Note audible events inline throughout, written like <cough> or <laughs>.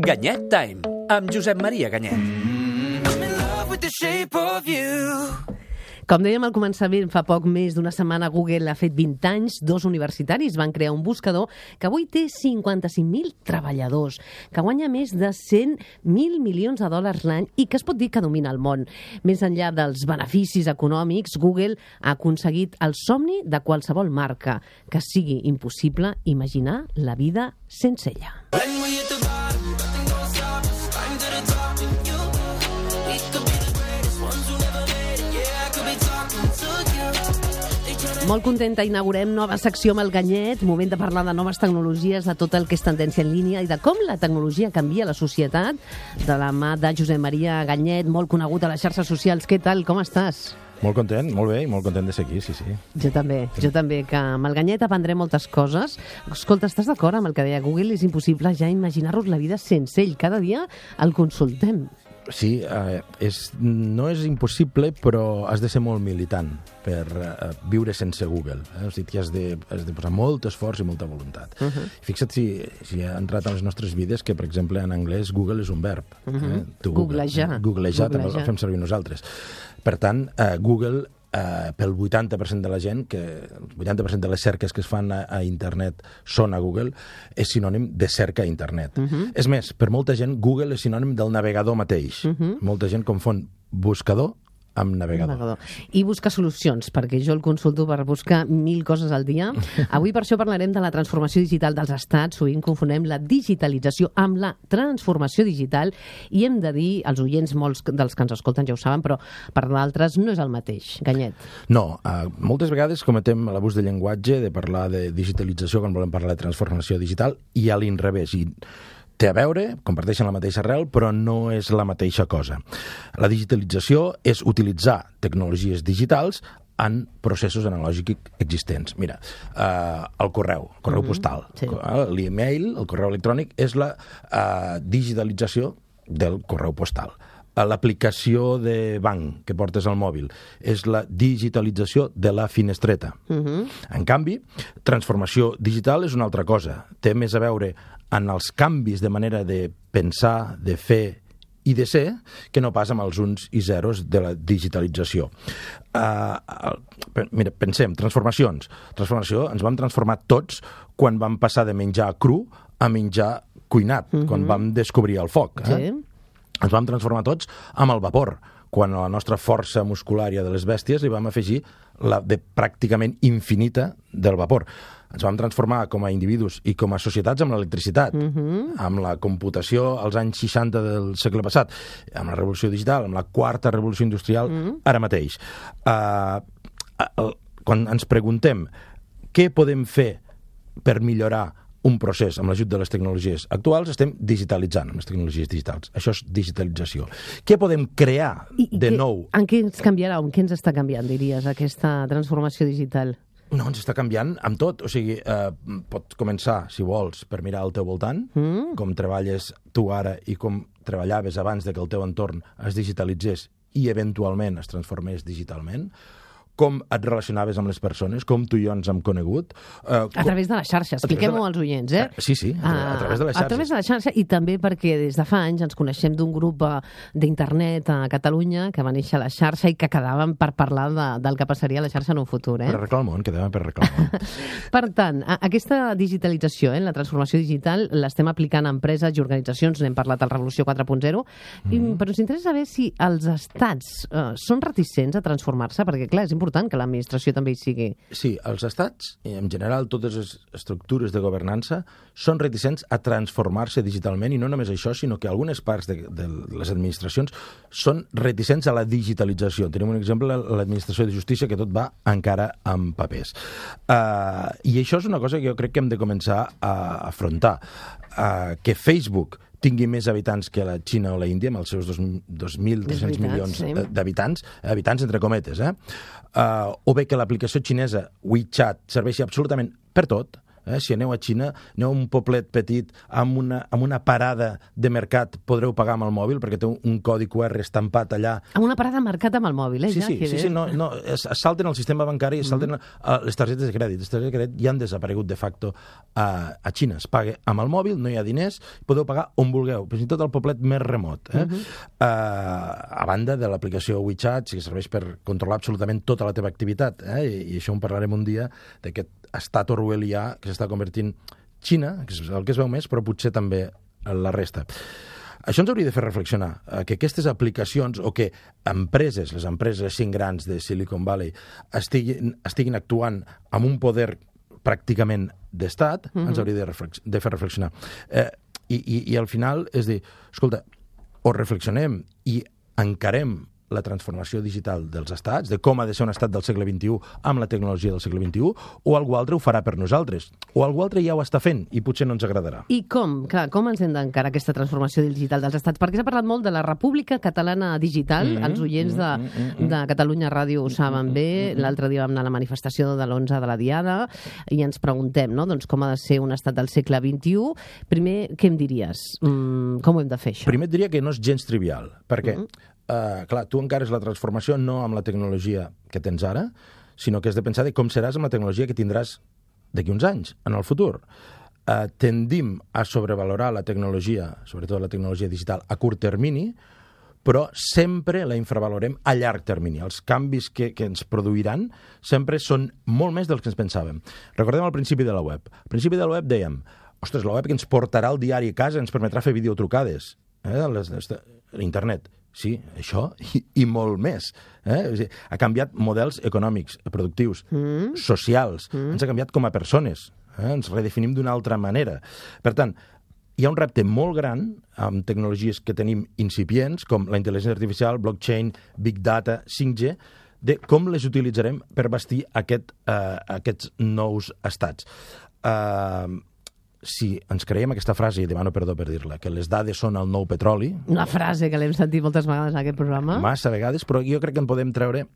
Ganyet Time, amb Josep Maria Ganyet. I'm in love with the shape of you. Com dèiem al començament, fa poc més d'una setmana Google ha fet 20 anys, dos universitaris van crear un buscador que avui té 55.000 treballadors, que guanya més de 100.000 milions de dòlars l'any i que es pot dir que domina el món. Més enllà dels beneficis econòmics, Google ha aconseguit el somni de qualsevol marca, que sigui impossible imaginar la vida sense ella. When Molt contenta, inaugurem nova secció amb el Ganyet, moment de parlar de noves tecnologies, de tot el que és tendència en línia i de com la tecnologia canvia la societat, de la mà de Josep Maria Ganyet, molt conegut a les xarxes socials. Què tal, com estàs? Molt content, molt bé, i molt content de ser aquí, sí, sí. Jo també, jo també, que amb el Ganyet aprendrem moltes coses. Escolta, estàs d'acord amb el que deia Google? És impossible ja imaginar-nos la vida sense ell. Cada dia el consultem. Sí, eh, és, no és impossible, però has de ser molt militant per eh, viure sense Google. Eh? O sigui, que has de, has de posar molt esforç i molta voluntat. Uh -huh. Fixa't si, si ha entrat a les nostres vides que, per exemple, en anglès Google és un verb. Uh -huh. eh? Tu, Googlejar. Googlejar, també Googlejar. el fem servir nosaltres. Per tant, eh, Google eh, pel 80% de la gent, que el 80% de les cerques que es fan a, a internet són a Google, és sinònim de cerca a internet. Uh -huh. És més, per molta gent, Google és sinònim del navegador mateix. Uh -huh. Molta gent confon buscador amb navegador. Navegador. I buscar solucions, perquè jo el consulto per buscar mil coses al dia. <laughs> Avui per això parlarem de la transformació digital dels estats. Sovint confonem la digitalització amb la transformació digital i hem de dir, als oients, molts dels que ens escolten ja ho saben, però per d'altres no és el mateix. Ganyet. No, eh, moltes vegades cometem l'abús de llenguatge de parlar de digitalització quan volem parlar de transformació digital i a l'inrevés. I té a veure, comparteixen la mateixa arrel, però no és la mateixa cosa. La digitalització és utilitzar tecnologies digitals en processos analògics existents. Mira, eh, el correu, el correu postal, sí. eh, l'e-mail, el correu electrònic, és la eh, digitalització del correu postal. L'aplicació de banc que portes al mòbil és la digitalització de la finestreta. Uh -huh. En canvi, transformació digital és una altra cosa. Té més a veure en els canvis de manera de pensar, de fer i de ser, que no pas amb els uns i zeros de la digitalització. Uh, mira, pensem, transformacions. Transformació, ens vam transformar tots quan vam passar de menjar cru a menjar cuinat, uh -huh. quan vam descobrir el foc. Eh? Sí. Ens vam transformar tots amb el vapor, quan a la nostra força musculària de les bèsties li vam afegir la de pràcticament infinita del vapor. Ens vam transformar com a individus i com a societats amb l'electricitat, uh -huh. amb la computació als anys 60 del segle passat, amb la revolució digital, amb la quarta revolució industrial, uh -huh. ara mateix. Uh, uh, quan ens preguntem què podem fer per millorar un procés amb l'ajut de les tecnologies actuals, estem digitalitzant amb les tecnologies digitals. Això és digitalització. Què podem crear de què- nou? En què ens canviarà? En què ens està canviant, diries, aquesta transformació digital? No, ens està canviant amb tot. O sigui, eh, pot començar, si vols, per mirar al teu voltant, mm. com treballes tu ara i com treballaves abans de que el teu entorn es digitalitzés i eventualment es transformés digitalment, com et relacionaves amb les persones, com tu i jo ens hem conegut. Eh, A com- través de la xarxa, expliquem-ho la- als oients, eh? Sí, sí, a tra- a través de la A xarxa. través de la xarxa i també perquè des de fa anys ens coneixem d'un grup eh, d'internet a Catalunya que va néixer a la xarxa i que quedaven per parlar de, del que passaria a la xarxa en un futur, eh? Per arreglar el món, quedàvem per arreglar el món. <laughs> Per tant, a- aquesta digitalització, eh, la transformació digital, l'estem aplicant a empreses i organitzacions, n'hem parlat al Revolució 4.0, Mhm. i- però ens interessa saber si els estats eh, són reticents a transformar-se, perquè, clar, és important que l'administració també hi sigui. Sí, els estats, i en general totes les estructures de governança, són reticents a transformar-se digitalment, i no només això, sinó que algunes parts de, de les administracions són reticents a la digitalització. Tenim un exemple, l'administració de justícia, que tot va encara amb papers. Uh, I això és una cosa que jo crec que hem de començar a afrontar. Uh, que Facebook tingui més habitants que la Xina o la Índia, amb els seus dos- 2.300 És veritat, milions sí. eh, d'habitants, habitants entre cometes, eh? Uh, o bé que l'aplicació xinesa WeChat serveixi absolutament per tot, Eh? Si aneu a Xina, aneu a un poblet petit amb una, amb una parada de mercat, podreu pagar amb el mòbil perquè té un, un codi QR estampat allà. Amb una parada marcat amb el mòbil, eh? Sí, ja, sí, sí, sí no, no, es, es salten el sistema bancari, es salten uh, les targetes de crèdit. Les targetes de crèdit ja han desaparegut de facto a, a Xina. Es paga amb el mòbil, no hi ha diners, podeu pagar on vulgueu, fins i tot al poblet més remot. Eh? Uh a banda de l'aplicació WeChat, que serveix per controlar absolutament tota la teva activitat. Eh? I, I això en parlarem un dia, d'aquest estat orwellià que s'està convertint Xina, que és el que es veu més, però potser també la resta. Això ens hauria de fer reflexionar, eh, que aquestes aplicacions o que empreses, les empreses les cinc grans de Silicon Valley, estiguin, estiguin actuant amb un poder pràcticament d'estat, ens hauria de, reflex de fer reflexionar. Eh, i, i, I al final és dir, escolta, o reflexionem i encarem la transformació digital dels estats, de com ha de ser un estat del segle XXI amb la tecnologia del segle XXI, o algú altre ho farà per nosaltres, o algú altre ja ho està fent i potser no ens agradarà. I com? Clar, com ens hem d'encarar aquesta transformació digital dels estats? Perquè s'ha parlat molt de la República Catalana Digital, mm -hmm, els oients de, mm -hmm, de Catalunya Ràdio ho saben bé, l'altre dia vam anar a la manifestació de l'11 de la Diada i ens preguntem no? doncs, com ha de ser un estat del segle XXI. Primer, què em diries? Mm, com ho hem de fer, això? Primer et diria que no és gens trivial, perquè, mm -hmm. Uh, clar, tu encares la transformació no amb la tecnologia que tens ara, sinó que has de pensar de com seràs amb la tecnologia que tindràs d'aquí uns anys, en el futur. Uh, tendim a sobrevalorar la tecnologia, sobretot la tecnologia digital, a curt termini, però sempre la infravalorem a llarg termini. Els canvis que, que ens produiran sempre són molt més dels que ens pensàvem. Recordem al principi de la web. Al principi de la web dèiem ostres, la web que ens portarà el diari a casa ens permetrà fer videotrucades. Eh? Les, les, Internet. Sí, això i, i molt més. Eh? O sigui, ha canviat models econòmics, productius, mm. socials. Mm. Ens ha canviat com a persones. Eh? Ens redefinim d'una altra manera. Per tant, hi ha un repte molt gran amb tecnologies que tenim incipients, com la intel·ligència artificial, blockchain, big data, 5G, de com les utilitzarem per bastir aquest, uh, aquests nous estats. Uh, si ens creiem aquesta frase, i demano perdó per dir-la, que les dades són el nou petroli, Una frase que l'hem sentit moltes vegades en aquest programa. massa vegades, però jo crec que en podem treure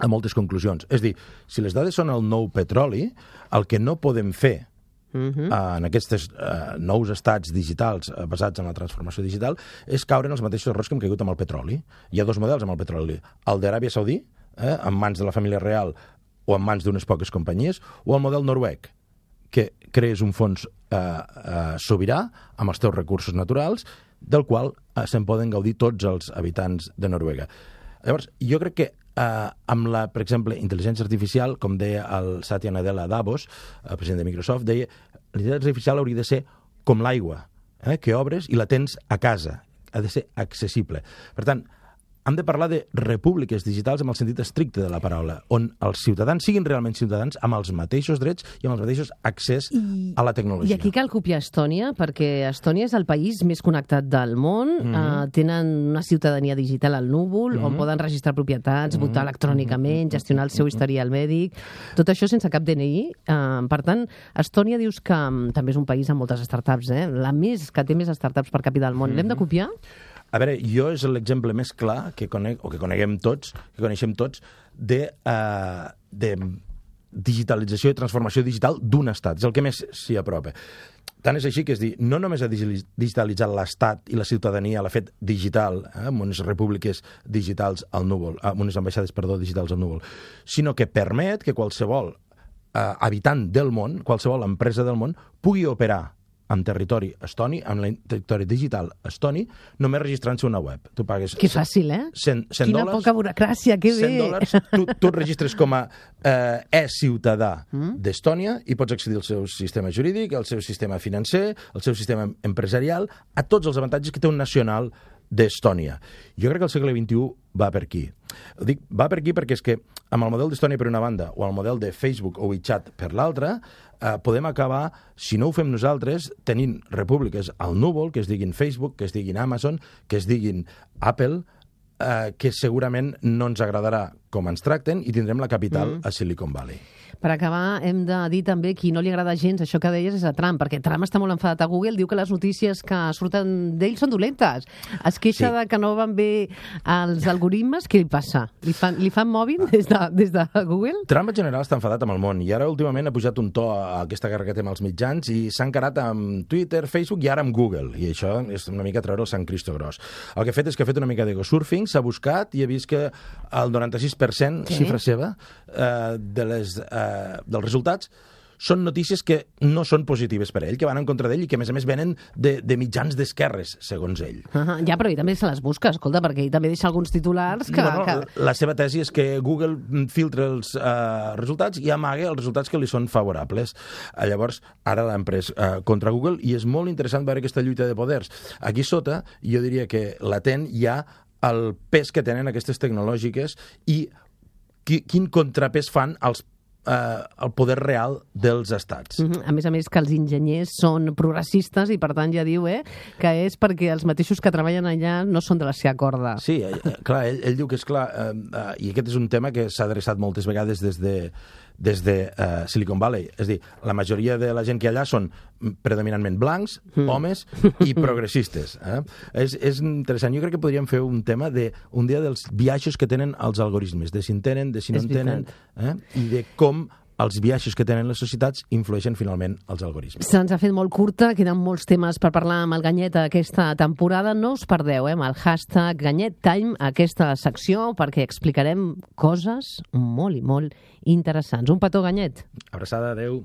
a moltes conclusions. És dir, si les dades són el nou petroli, el que no podem fer Mm -hmm. eh, en aquests eh, nous estats digitals eh, basats en la transformació digital és caure en els mateixos errors que hem caigut amb el petroli. Hi ha dos models amb el petroli. El d'Aràbia Saudí, eh, en mans de la família real o en mans d'unes poques companyies, o el model noruec, que crees un fons eh, eh, sobirà amb els teus recursos naturals, del qual eh, se'n poden gaudir tots els habitants de Noruega. Llavors, jo crec que eh, amb la, per exemple, intel·ligència artificial, com deia el Satya Nadella Davos, el president de Microsoft, deia la intel·ligència artificial hauria de ser com l'aigua, eh, que obres i la tens a casa. Ha de ser accessible. Per tant, hem de parlar de repúbliques digitals amb el sentit estricte de la paraula, on els ciutadans siguin realment ciutadans amb els mateixos drets i amb els mateixos accés I- a la tecnologia. I aquí cal copiar Estònia, perquè Estònia és el país més connectat del món, mm Mhm. -hmm. uh, tenen una ciutadania digital al núvol, mm -hmm. on poden registrar propietats, Mhm. votar electrònicament, gestionar el seu historial mèdic, tot això sense cap DNI. Uh, per tant, Estònia dius que um, també és un país amb moltes startups, eh? la més que té més startups per capita del món. L'hem de copiar? A veure, jo és l'exemple més clar que conec, o que coneguem tots, que coneixem tots, de, uh, de digitalització i transformació digital d'un estat. És el que més s'hi apropa. Tant és així que és dir, no només ha digi- digitalitzat l'Estat i la ciutadania, l'ha fet digital, eh, amb unes repúbliques digitals al núvol, eh, amb unes ambaixades, perdó, digitals al núvol, sinó que permet que qualsevol eh, habitant del món, qualsevol empresa del món, pugui operar en territori estoni, en el territori digital estoni, només registrant-se una web. Tu pagues Que fàcil, eh? 100, 100 Quina dòlars, poca burocràcia, que 100 bé! dòlars, tu, tu et registres com a eh, e-ciutadà mm? d'Estònia i pots accedir al seu sistema jurídic, al seu sistema financer, al seu sistema empresarial, a tots els avantatges que té un nacional d'Estònia. Jo crec que el segle XXI va per aquí. Dic, va per aquí perquè és que amb el model d'Estònia per una banda o el model de Facebook o WeChat per l'altra, eh, podem acabar, si no ho fem nosaltres, tenint repúbliques al núvol, que es diguin Facebook, que es diguin Amazon, que es diguin Apple, eh, que segurament no ens agradarà com ens tracten i tindrem la capital mm. a Silicon Valley. Per acabar, hem de dir també qui no li agrada gens això que deies és a Trump, perquè Trump està molt enfadat a Google, diu que les notícies que surten d'ell són dolentes. Es queixa Sí. de que no van bé els algoritmes. Què li passa? Li fan, li fan mòbil des de, des de Google? Trump en general està enfadat amb el món i ara últimament ha pujat un to a aquesta guerra que té amb els mitjans i s'ha encarat amb Twitter, Facebook i ara amb Google. I això és una mica treure el Sant Cristo gros. El que ha fet és que ha fet una mica d'ego surfing, s'ha buscat i ha vist que el 96%, Sí. xifra seva, eh, de les, eh, dels resultats són notícies que no són positives per a ell, que van en contra d'ell i que, a més a més, venen de, de mitjans d'esquerres, segons ell. Uh -huh. Ja, però ell també se les busca, escolta, perquè ell també deixa alguns titulars que... bueno, que... La seva tesi és que Google filtra els eh, resultats i amaga els resultats que li són favorables. Eh, llavors, ara l'han pres eh, contra Google i és molt interessant veure aquesta lluita de poders. Aquí sota, jo diria que latent hi ha el pes que tenen aquestes tecnològiques i qui, quin contrapès fan als eh, el poder real dels estats. Mhm. A més a més que els enginyers són progressistes i per tant ja diu eh, que és perquè els mateixos que treballen allà no són de la seva corda. Sí, eh, clar, ell, ell diu que és clar, eh, eh, i aquest és un tema que s'ha adreçat moltes vegades des de, des de eh, Silicon Valley. És dir, la majoria de la gent que allà són predominantment blancs, mm. homes i <laughs> progressistes. Eh? És, és interessant. Jo crec que podríem fer un tema de un dia dels viatges que tenen els algoritmes, de si en tenen, de si no en tenen, eh? i de com els viatges que tenen les societats influeixen finalment els algoritmes. Se'ns ha fet molt curta, queden molts temes per parlar amb el Ganyet aquesta temporada. No us perdeu eh, amb el hashtag Ganyet Time aquesta secció perquè explicarem coses molt i molt interessants. Un petó, Ganyet. Abraçada, adeu.